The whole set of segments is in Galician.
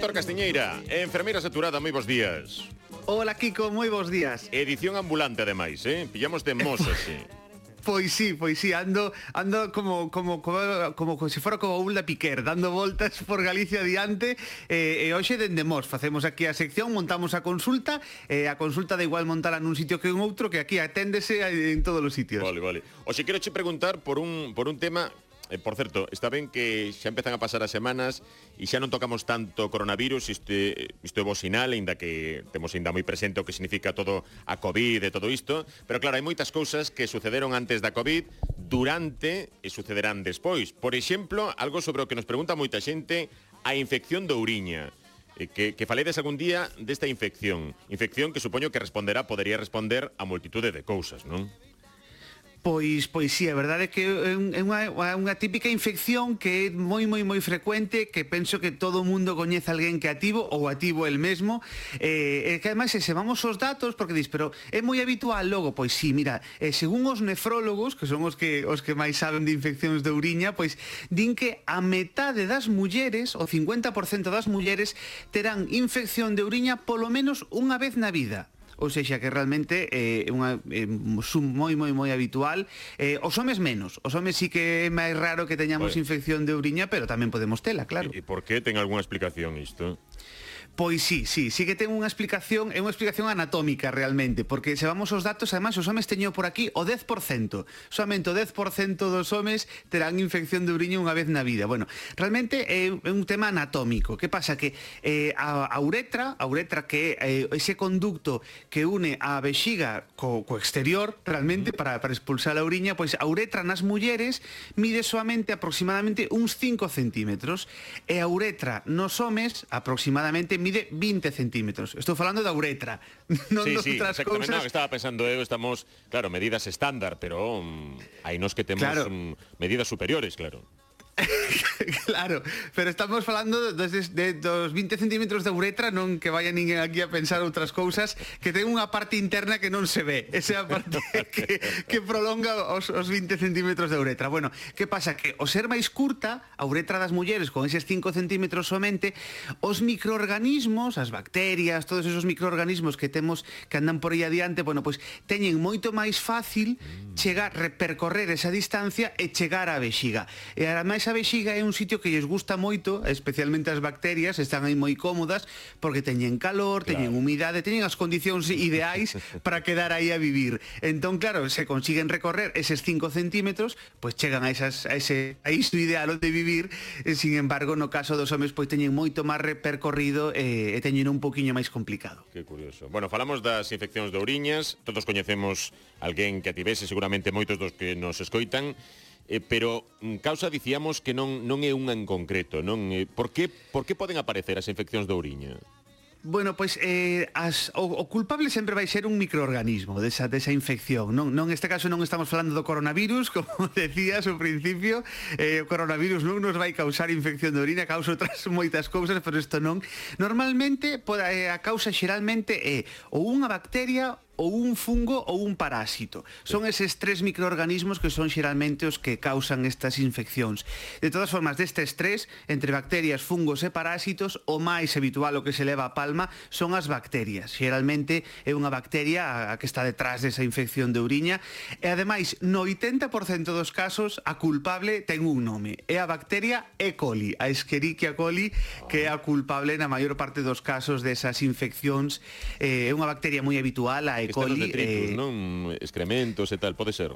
Héctor Castiñeira, enfermeira saturada, moi bons días. Hola, Kiko, moi bons días. Edición ambulante, ademais, eh? Pillamos de mozo, sí. Pois sí, pois sí, ando ando como como como como, como se fora como un da Piquer, dando voltas por Galicia adiante eh, e hoxe dende Mos facemos aquí a sección, montamos a consulta, eh, a consulta de igual montala nun sitio que en outro, que aquí aténdese en todos os sitios. Vale, vale. Oxe quero che preguntar por un por un tema Eh, por certo, está ben que xa empezan a pasar as semanas e xa non tocamos tanto coronavirus, isto, isto é bo sinal, aínda que temos ainda moi presente o que significa todo a COVID e todo isto, pero claro, hai moitas cousas que sucederon antes da COVID, durante e sucederán despois. Por exemplo, algo sobre o que nos pregunta moita xente, a infección do uriña eh, que, que faledes algún día desta infección. Infección que supoño que responderá, podería responder a multitude de cousas, non? Pois, pois sí, a verdade é que é unha, unha típica infección que é moi, moi, moi frecuente que penso que todo o mundo coñece alguén que ativo ou ativo el mesmo eh, e que ademais se vamos os datos porque dis, pero é moi habitual logo? Pois sí, mira, eh, según os nefrólogos que son os que, os que máis saben de infeccións de uriña, pois din que a metade das mulleres, o 50% das mulleres terán infección de uriña polo menos unha vez na vida ou sexa que realmente eh, é eh, unha eh, moi moi moi habitual. Eh, os homes menos, os homes sí que é máis raro que teñamos vale. infección de uriña, pero tamén podemos tela, claro. E, e por que ten algunha explicación isto? Pois sí, sí, sí que ten unha explicación, é unha explicación anatómica realmente, porque se vamos aos datos, además os homes teño por aquí o 10%. Soamente o 10% dos homes terán infección de uriño unha vez na vida. Bueno, realmente é un tema anatómico. Que pasa que eh, a, a uretra, a uretra que é eh, ese conducto que une a vexiga co, co exterior, realmente para, para expulsar a uriña, pois a uretra nas mulleres mide soamente aproximadamente uns 5 centímetros e a uretra nos homes aproximadamente mide 20 centímetros. Estou falando da uretra, non sí, sí, outras cousas. No, estaba pensando eu, estamos, claro, medidas estándar, pero um, hai nos que temos claro. um, medidas superiores, claro. claro, pero estamos falando dos, de, dos 20 centímetros de uretra, non que vaya ninguén aquí a pensar outras cousas, que ten unha parte interna que non se ve, esa parte que, que prolonga os, os 20 centímetros de uretra. Bueno, que pasa? Que o ser máis curta, a uretra das mulleres con eses 5 centímetros somente, os microorganismos, as bacterias, todos esos microorganismos que temos que andan por aí adiante, bueno, pois teñen moito máis fácil mm. chegar, repercorrer esa distancia e chegar á vexiga. E ademais esa vexiga é un sitio que lles gusta moito, especialmente as bacterias, están aí moi cómodas porque teñen calor, teñen claro. humidade, teñen as condicións ideais para quedar aí a vivir. Entón, claro, se consiguen recorrer eses 5 centímetros, pois chegan a, esas, a ese a isto ideal de vivir, e, sin embargo, no caso dos homes, pois teñen moito máis repercorrido e, e teñen un poquinho máis complicado. Que curioso. Bueno, falamos das infeccións de ouriñas, todos coñecemos alguén que ativese, seguramente moitos dos que nos escoitan, eh, pero causa dicíamos que non, non é unha en concreto, non? Eh, por, que, por que poden aparecer as infeccións de ouriña? Bueno, pois eh, as, o, o culpable sempre vai ser un microorganismo desa, desa infección non, non Neste caso non estamos falando do coronavirus Como decías ao principio eh, O coronavirus non nos vai causar infección de orina Causa outras moitas cousas Pero isto non Normalmente poda, eh, a causa xeralmente é Ou unha bacteria ou un fungo ou un parásito. Son eses tres microorganismos que son xeralmente os que causan estas infeccións. De todas formas, destes tres, entre bacterias, fungos e parásitos, o máis habitual o que se leva a palma son as bacterias. Xeralmente é unha bacteria a que está detrás desa infección de uriña e ademais no 80% dos casos a culpable ten un nome. É a bacteria E. coli, a Escherichia coli, que é a culpable na maior parte dos casos desas infeccións. Eh, é unha bacteria moi habitual, a E coli... Detritus, eh... non? Excrementos e tal, pode ser?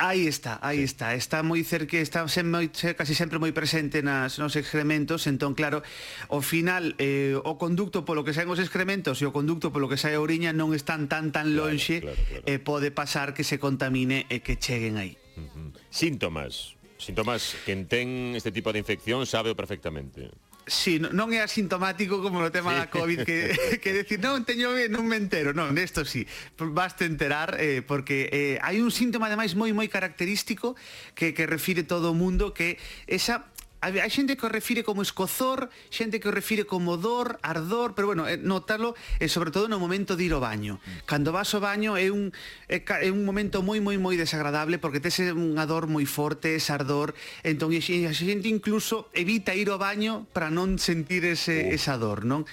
Aí está, aí sí. está, está moi cerca, está sem, moi, casi sempre moi presente nas nos excrementos, entón claro, ao final eh, o conducto polo que saen os excrementos e o conducto polo que sae a oriña non están tan tan lonxe claro, claro, claro. e eh, pode pasar que se contamine e que cheguen aí. Uh -huh. Síntomas, síntomas que ten este tipo de infección sabe perfectamente. Sí, non é asintomático como no tema sí. da Covid que, que decir, non, teño non me entero non, nesto sí, baste enterar eh, porque eh, hai un síntoma ademais moi moi característico que, que refire todo o mundo que esa a xente que o refire como escozor, xente que o refire como dor, ardor, pero bueno, eh, notalo e eh, sobre todo no momento de ir ao baño. Mm. Cando vas ao baño é un é un momento moi moi moi desagradable porque tes unha dor moi forte, ese ardor, entón a xente incluso evita ir ao baño para non sentir ese esa dor, non?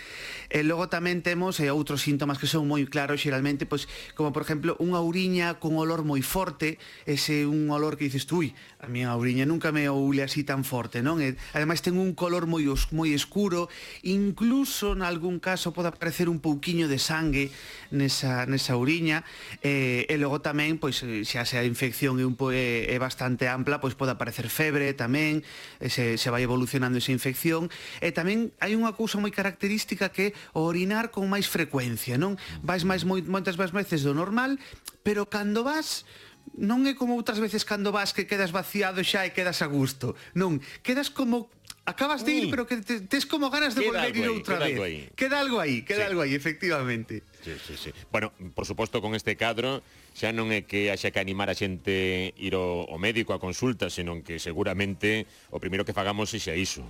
E logo tamén temos e outros síntomas que son moi claros xeralmente, pois como por exemplo unha uriña con olor moi forte, ese un olor que dices, "Ui, a miña uriña nunca me oule así tan forte", non? non? E, ademais ten un color moi os, moi escuro, incluso en algún caso pode aparecer un pouquiño de sangue nesa, nesa uriña, e, e logo tamén, pois, eh, xa se a infección é, un, po, é, é bastante ampla, pois pode aparecer febre tamén, e se, se vai evolucionando esa infección, e tamén hai unha cousa moi característica que o orinar con máis frecuencia, non? Vais máis moi, moitas máis veces do normal, pero cando vas non é como outras veces cando vas que quedas vaciado xa e quedas a gusto. Non, quedas como acabas de ir, mm. pero que te, tes como ganas de queda volver ir outra queda vez. Algo. Queda algo aí, queda sí. algo aí, efectivamente. Sí, sí, sí. Bueno, por suposto, con este cadro xa non é que haxa que animar a xente ir ao, ao médico a consulta, senón que seguramente o primeiro que fagamos é xa iso,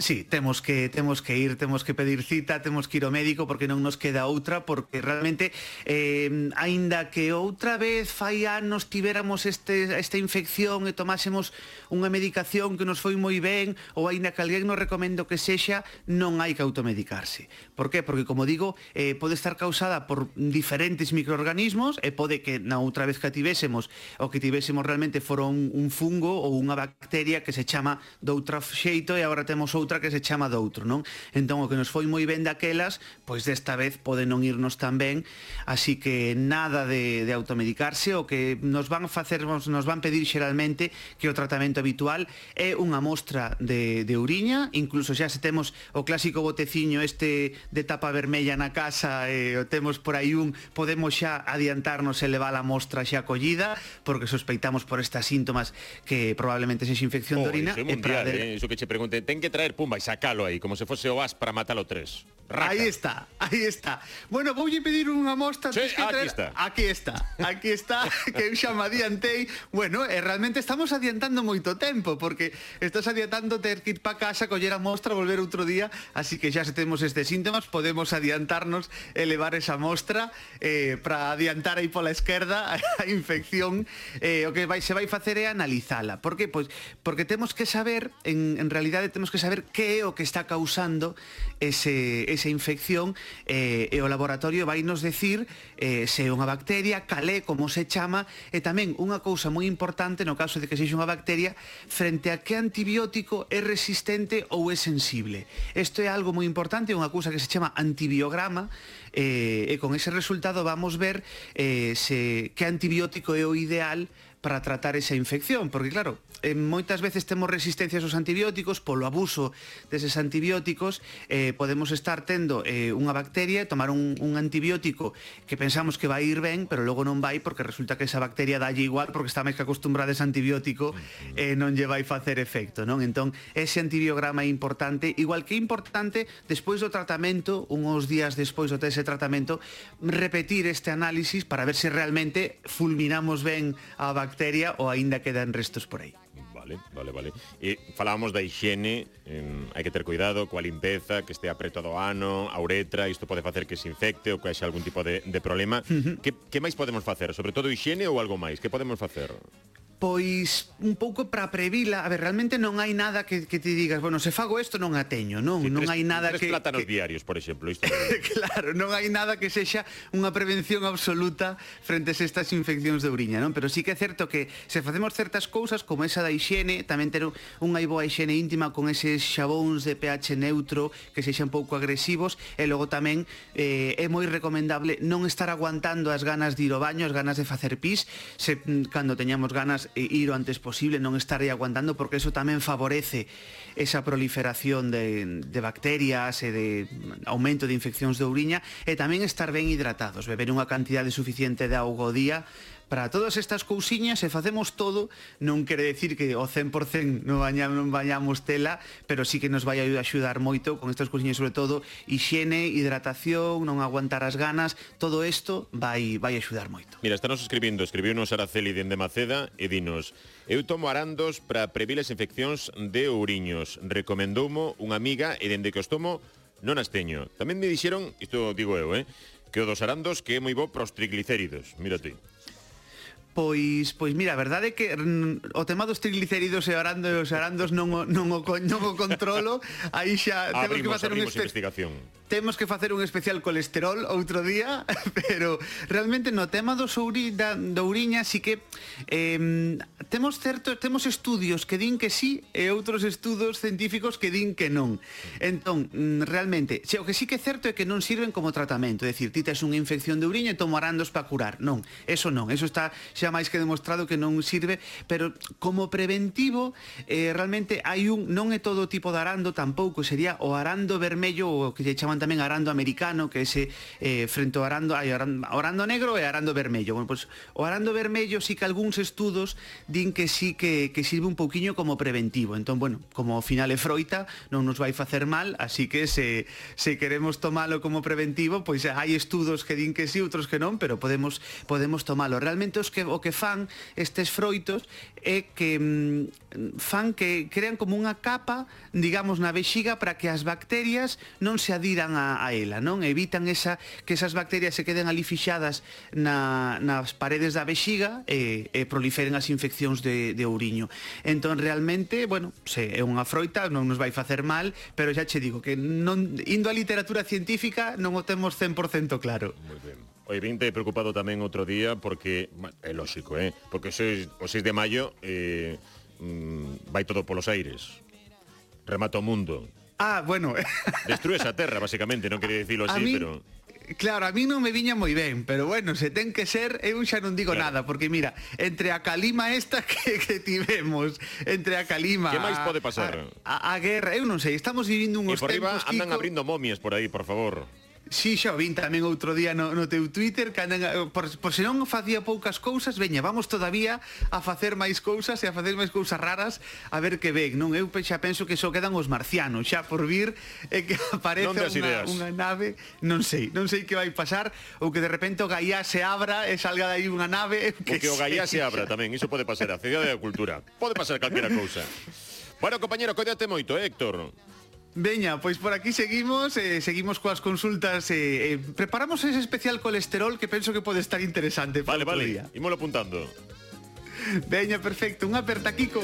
Sí, temos que temos que ir, temos que pedir cita, temos que ir ao médico porque non nos queda outra porque realmente eh aínda que outra vez fai anos tiveramos este esta infección e tomásemos unha medicación que nos foi moi ben ou aínda que alguén nos recomendo que sexa, non hai que automedicarse. Por qué? Porque como digo, eh pode estar causada por diferentes microorganismos e pode que na outra vez que tivésemos o que tivésemos realmente fora un, un fungo ou unha bacteria que se chama doutra xeito e agora temos outra outra que se chama Doutro, non? Entón o que nos foi moi ben daquelas, pois desta vez pode non irnos tan ben, así que nada de, de automedicarse, o que nos van facer, nos van pedir xeralmente que o tratamento habitual é unha mostra de, de uriña, incluso xa se temos o clásico boteciño este de tapa vermella na casa e o temos por aí un, podemos xa adiantarnos e levar a mostra xa acollida, porque sospeitamos por estas síntomas que probablemente sexa infección oh, de orina. Iso é mundial, e eh, iso que che pregunte, ten que traer pumba, e sacalo aí, como se fose o as para matalo tres. Raca. Aí está, aí está. Bueno, voulle pedir unha mostra, sí, que traer... aquí está. Aquí está, aquí está, que eu xa me adiantei. Bueno, e realmente estamos adiantando moito tempo, porque estás adiantando ter que ir pa casa, coller a mostra, volver outro día, así que xa se temos estes síntomas, podemos adiantarnos e levar esa mostra eh, para adiantar aí pola esquerda a infección. Eh, o que vai, se vai facer é analizala. Por que? Pois, porque temos que saber, en, en realidade temos que saber que é o que está causando ese, esa infección eh, e o laboratorio vai nos decir eh, se é unha bacteria, calé, como se chama, e tamén unha cousa moi importante no caso de que sexa unha bacteria frente a que antibiótico é resistente ou é sensible. Isto é algo moi importante, unha cousa que se chama antibiograma, eh, e con ese resultado vamos ver eh, se, que antibiótico é o ideal para tratar esa infección, porque claro, eh, moitas veces temos resistencias aos antibióticos polo abuso deses antibióticos eh, podemos estar tendo eh, unha bacteria tomar un, un antibiótico que pensamos que vai ir ben pero logo non vai porque resulta que esa bacteria dalle igual porque está máis que acostumbrada a ese antibiótico eh, non lle vai facer efecto non entón ese antibiograma é importante igual que é importante despois do tratamento unhos días despois do ese tratamento repetir este análisis para ver se realmente fulminamos ben a bacteria ou aínda quedan restos por aí. Vale, vale, vale. E falábamos da higiene, eh, hai que ter cuidado coa limpeza, que estea preto do ano, a uretra, isto pode facer que se infecte ou que haxa algún tipo de, de problema. Uh -huh. que, que máis podemos facer? Sobre todo higiene ou algo máis? Que podemos facer? pois un pouco para previla, a ver, realmente non hai nada que, que te digas, bueno, se fago isto non a teño, non, sí, non hai nada tres que plátanos que... diarios, por exemplo, isto. claro, non hai nada que sexa unha prevención absoluta frente a estas infeccións de uriña, non? Pero sí que é certo que se facemos certas cousas como esa da hixiene, tamén ter unha boa hixiene íntima con eses xabóns de pH neutro que sexan pouco agresivos e logo tamén eh, é moi recomendable non estar aguantando as ganas de ir ao baño, as ganas de facer pis, se mm, cando teñamos ganas ir o antes posible, non estar aí aguantando, porque eso tamén favorece esa proliferación de, de bacterias e de aumento de infeccións de uriña, e tamén estar ben hidratados, beber unha cantidade suficiente de auga o día para todas estas cousiñas se facemos todo, non quere decir que o 100% non bañamos, non bañamos tela, pero sí que nos vai a axudar moito con estas cousiñas sobre todo higiene, hidratación, non aguantar as ganas, todo isto vai vai axudar moito. Mira, estános escribindo, escribiunos Araceli dende Maceda e dinos Eu tomo arandos para previr as infeccións de ouriños. Recomendoumo unha amiga e dende que os tomo non as teño. Tamén me dixeron, isto digo eu, eh, que o dos arandos que é moi bo para os triglicéridos. Mira ti. Pois, pois mira, a verdade é que mm, o tema dos triglicéridos e arandos, arandos non o, non o, non o controlo, aí xa abrimos, que facer un investigación temos que facer un especial colesterol outro día, pero realmente no tema do souri, da, da uriña sí que eh, temos certo, temos estudios que din que sí e outros estudos científicos que din que non. Entón, mm, realmente, se o que sí que é certo é que non sirven como tratamento, é dicir, ti tes unha infección de uriña e tomarán dos para curar. Non, eso non, eso está xa máis que demostrado que non sirve, pero como preventivo, eh, realmente hai un non é todo tipo de arando tampouco, sería o arando vermello o que lle chaman chaman tamén arando americano, que ese eh, frente ao arando, hai arando, arando negro e arando vermello. Bueno, pues, o arando vermello sí que algúns estudos din que sí que, que sirve un pouquiño como preventivo. Entón, bueno, como ao final é froita, non nos vai facer mal, así que se, se queremos tomalo como preventivo, pois hai estudos que din que sí, outros que non, pero podemos podemos tomalo. Realmente os que o que fan estes froitos é que mm, fan que crean como unha capa, digamos, na vexiga para que as bacterias non se adiran chegan a, a ela, non? Evitan esa que esas bacterias se queden ali fixadas na, nas paredes da vexiga e, e proliferen as infeccións de, de ouriño. Entón, realmente, bueno, se é unha froita, non nos vai facer mal, pero xa che digo que non, indo a literatura científica non o temos 100% claro. Muy ben. Oi, vinte preocupado tamén outro día porque, é lógico, eh? porque sois, o 6 de maio eh, mm, vai todo polos aires remata o mundo Ah, bueno. Destrúes a terra, basicamente, non quería dicilo así, mí, pero... Claro, a mí non me viña moi ben, pero bueno, se ten que ser, eu xa non digo claro. nada, porque mira, entre a calima esta que, que tivemos, entre a calima... Que máis pode pasar? A, a, a guerra, eu non sei, estamos vivindo unos tempos, E por tempos, arriba andan Kiko... abrindo momias por aí, por favor. Si, sí, xa vin tamén outro día no, no teu Twitter que andan, por, por se non facía poucas cousas, veña, vamos todavía a facer máis cousas e a facer máis cousas raras a ver que ven, non? Eu xa penso que só quedan os marcianos xa por vir e que aparece unha, unha nave, non sei, non sei que vai pasar ou que de repente o Gaia se abra e salga de aí unha nave que, o que o Gaia se abra tamén, iso pode pasar a Cidade da Cultura, pode pasar calquera cousa. Bueno, compañero, coidate moito, eh, Héctor. Veña, pois por aquí seguimos, eh, seguimos coas consultas, eh, eh, preparamos ese especial colesterol que penso que pode estar interesante para Vale, vale, día. ímolo apuntando. Veña, perfecto, un aperta Kiko.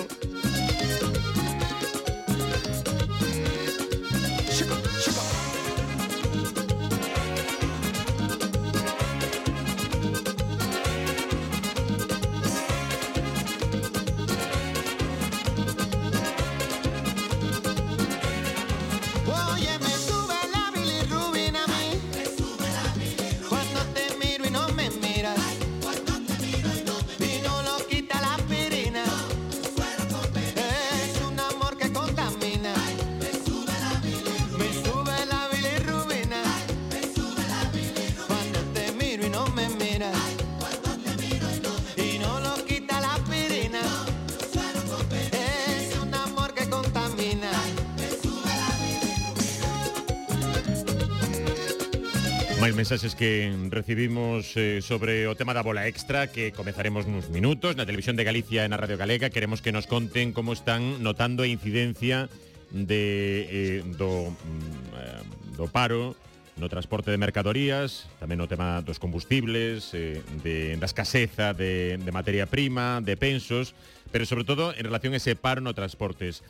As mensaxes que recibimos eh, sobre o tema da bola extra que comezaremos nuns minutos na Televisión de Galicia e na Radio Galega queremos que nos conten como están notando a incidencia de eh, do, mm, eh, do paro no transporte de mercadorías, tamén o tema dos combustibles, eh, de, da escaseza de, de materia prima, de pensos, pero sobre todo en relación a ese paro no transportes.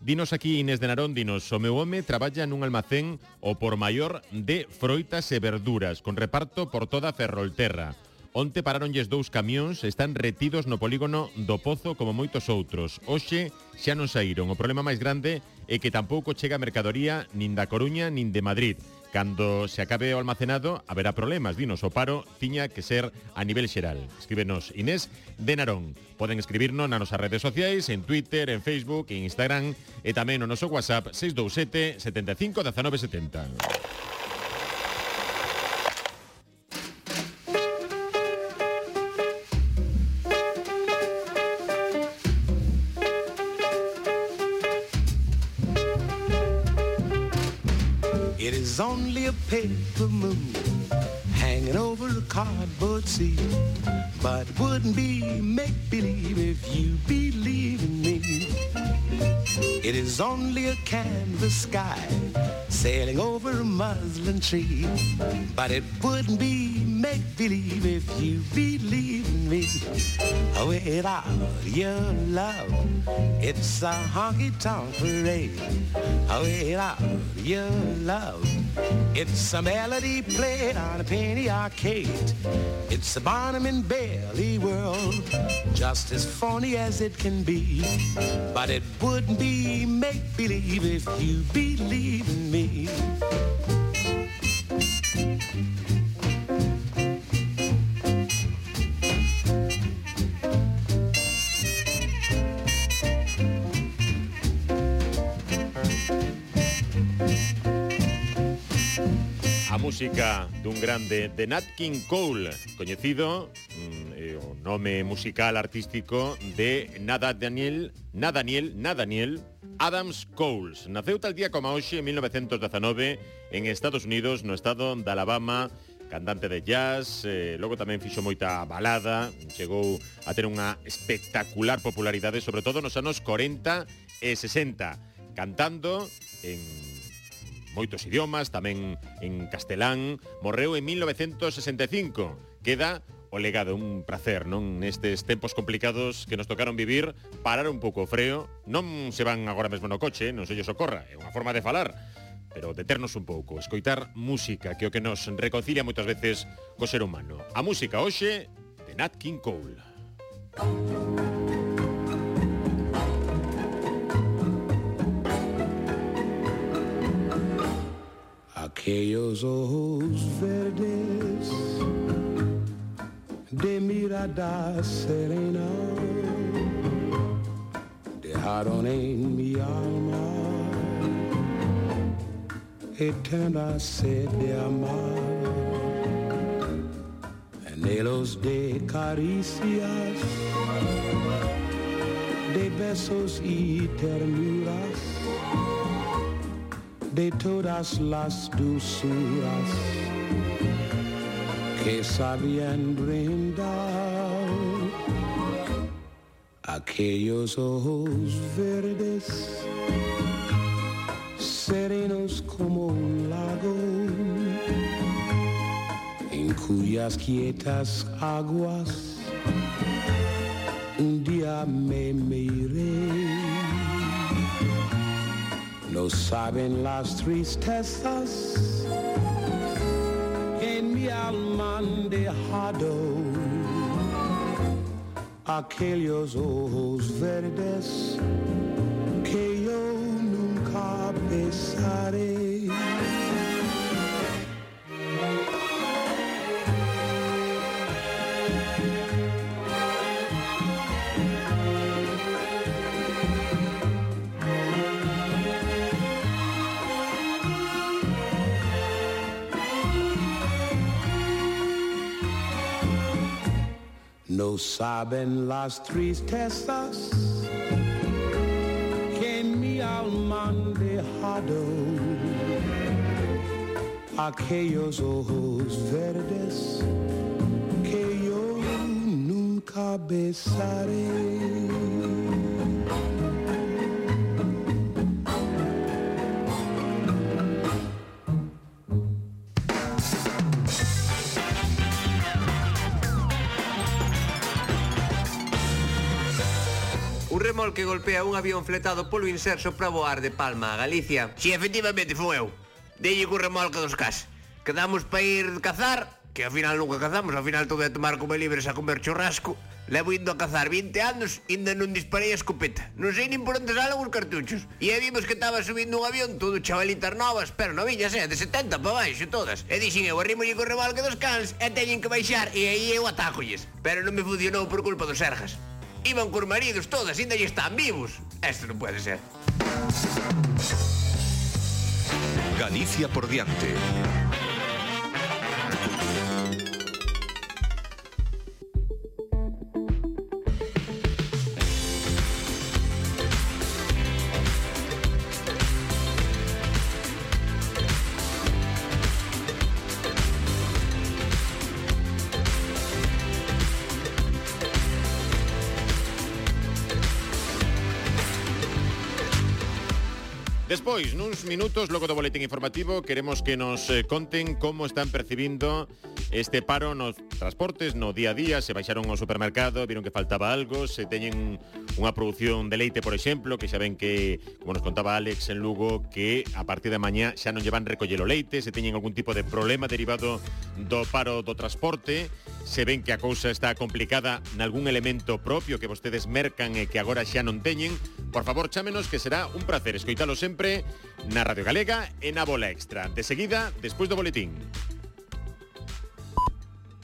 Dinos aquí, Inés de Narón, dinos, o meu home traballa nun almacén o por maior de froitas e verduras, con reparto por toda Ferrolterra. Onte pararonlles dous camións, están retidos no polígono do Pozo como moitos outros. Oxe, xa non saíron. O problema máis grande é que tampouco chega mercadoría nin da Coruña nin de Madrid. Cando se acabe o almacenado, haberá problemas, dinos, o paro tiña que ser a nivel xeral. Escríbenos Inés de Narón. Poden escribirnos nas nosas redes sociais, en Twitter, en Facebook, en Instagram e tamén no noso WhatsApp 627 75 1970. Paper moon hanging over a cardboard sea. But it wouldn't be make-believe if you believe in me. It is only a canvas sky sailing over a muslin tree. But it wouldn't be make-believe if you believe me. Oh, Without your love, it's a honky-tonk parade. Oh, Without your love, it's a melody played on a penny arcade. It's a Barnum and Bailey world, just as phony as it can be. But it wouldn't be make-believe if you believe in me. música dun grande de Nat King Cole, coñecido mm, eh, o nome musical artístico de Nada Daniel, Nada Daniel, Nada Daniel Adams Coles. Naceu tal día como hoxe en 1919 en Estados Unidos, no estado de Alabama, cantante de jazz, eh, logo tamén fixo moita balada, chegou a ter unha espectacular popularidade, sobre todo nos anos 40 e 60, cantando en moitos idiomas, tamén en castelán, morreu en 1965. Queda o legado, un placer, non? Nestes tempos complicados que nos tocaron vivir, parar un pouco o freo, non se van agora mesmo no coche, non se lles socorra, é unha forma de falar, pero deternos un pouco, escoitar música, que é o que nos reconcilia moitas veces co ser humano. A música hoxe de Nat King Cole. Aquellos ojos verdes de mirada serena dejaron en mi alma eterna sed de amar, anhelos de caricias, de besos y ternuras todas las dulzuras que sabían brindar. Aquellos ojos verdes serenos como un lago en cuyas quietas aguas un día me miré no saben las tristezas en mi alma han dejado aquellos ojos verdes que yo nunca besaré. Saben las tristezas que mi alma han dejado aquellos ojos verdes que yo nunca besaré. que golpea un avión fletado polo inserso para voar de Palma a Galicia. Si efectivamente fun eu. Delle co remolque dos cas. Quedamos para ir cazar, que ao final nunca cazamos, ao final todo é tomar como libres a comer churrasco. Levo indo a cazar 20 anos, ainda non disparei a escopeta. Non sei nin por onde salen os cartuchos. E aí vimos que estaba subindo un avión, todo chavalitas novas, pero novillas, eh, de 70 para baixo todas. E dixen eu, arrímolle co rebalque dos cans e teñen que baixar, e aí eu atacolles. Pero non me funcionou por culpa dos serjas. Iban cos maridos todas, ainda están vivos. Esto non pode ser. Galicia por diante. Despois, nuns minutos, logo do boletín informativo, queremos que nos eh, conten como están percibindo Este paro nos transportes, no día a día, se baixaron ao supermercado, viron que faltaba algo, se teñen unha produción de leite, por exemplo, que xa ven que, como nos contaba Alex en Lugo, que a partir de mañá xa non llevan recoller o leite, se teñen algún tipo de problema derivado do paro do transporte, se ven que a cousa está complicada nalgún elemento propio que vostedes mercan e que agora xa non teñen, por favor, chámenos que será un placer escoitalo sempre na Radio Galega e na Bola Extra. De seguida, despois do boletín.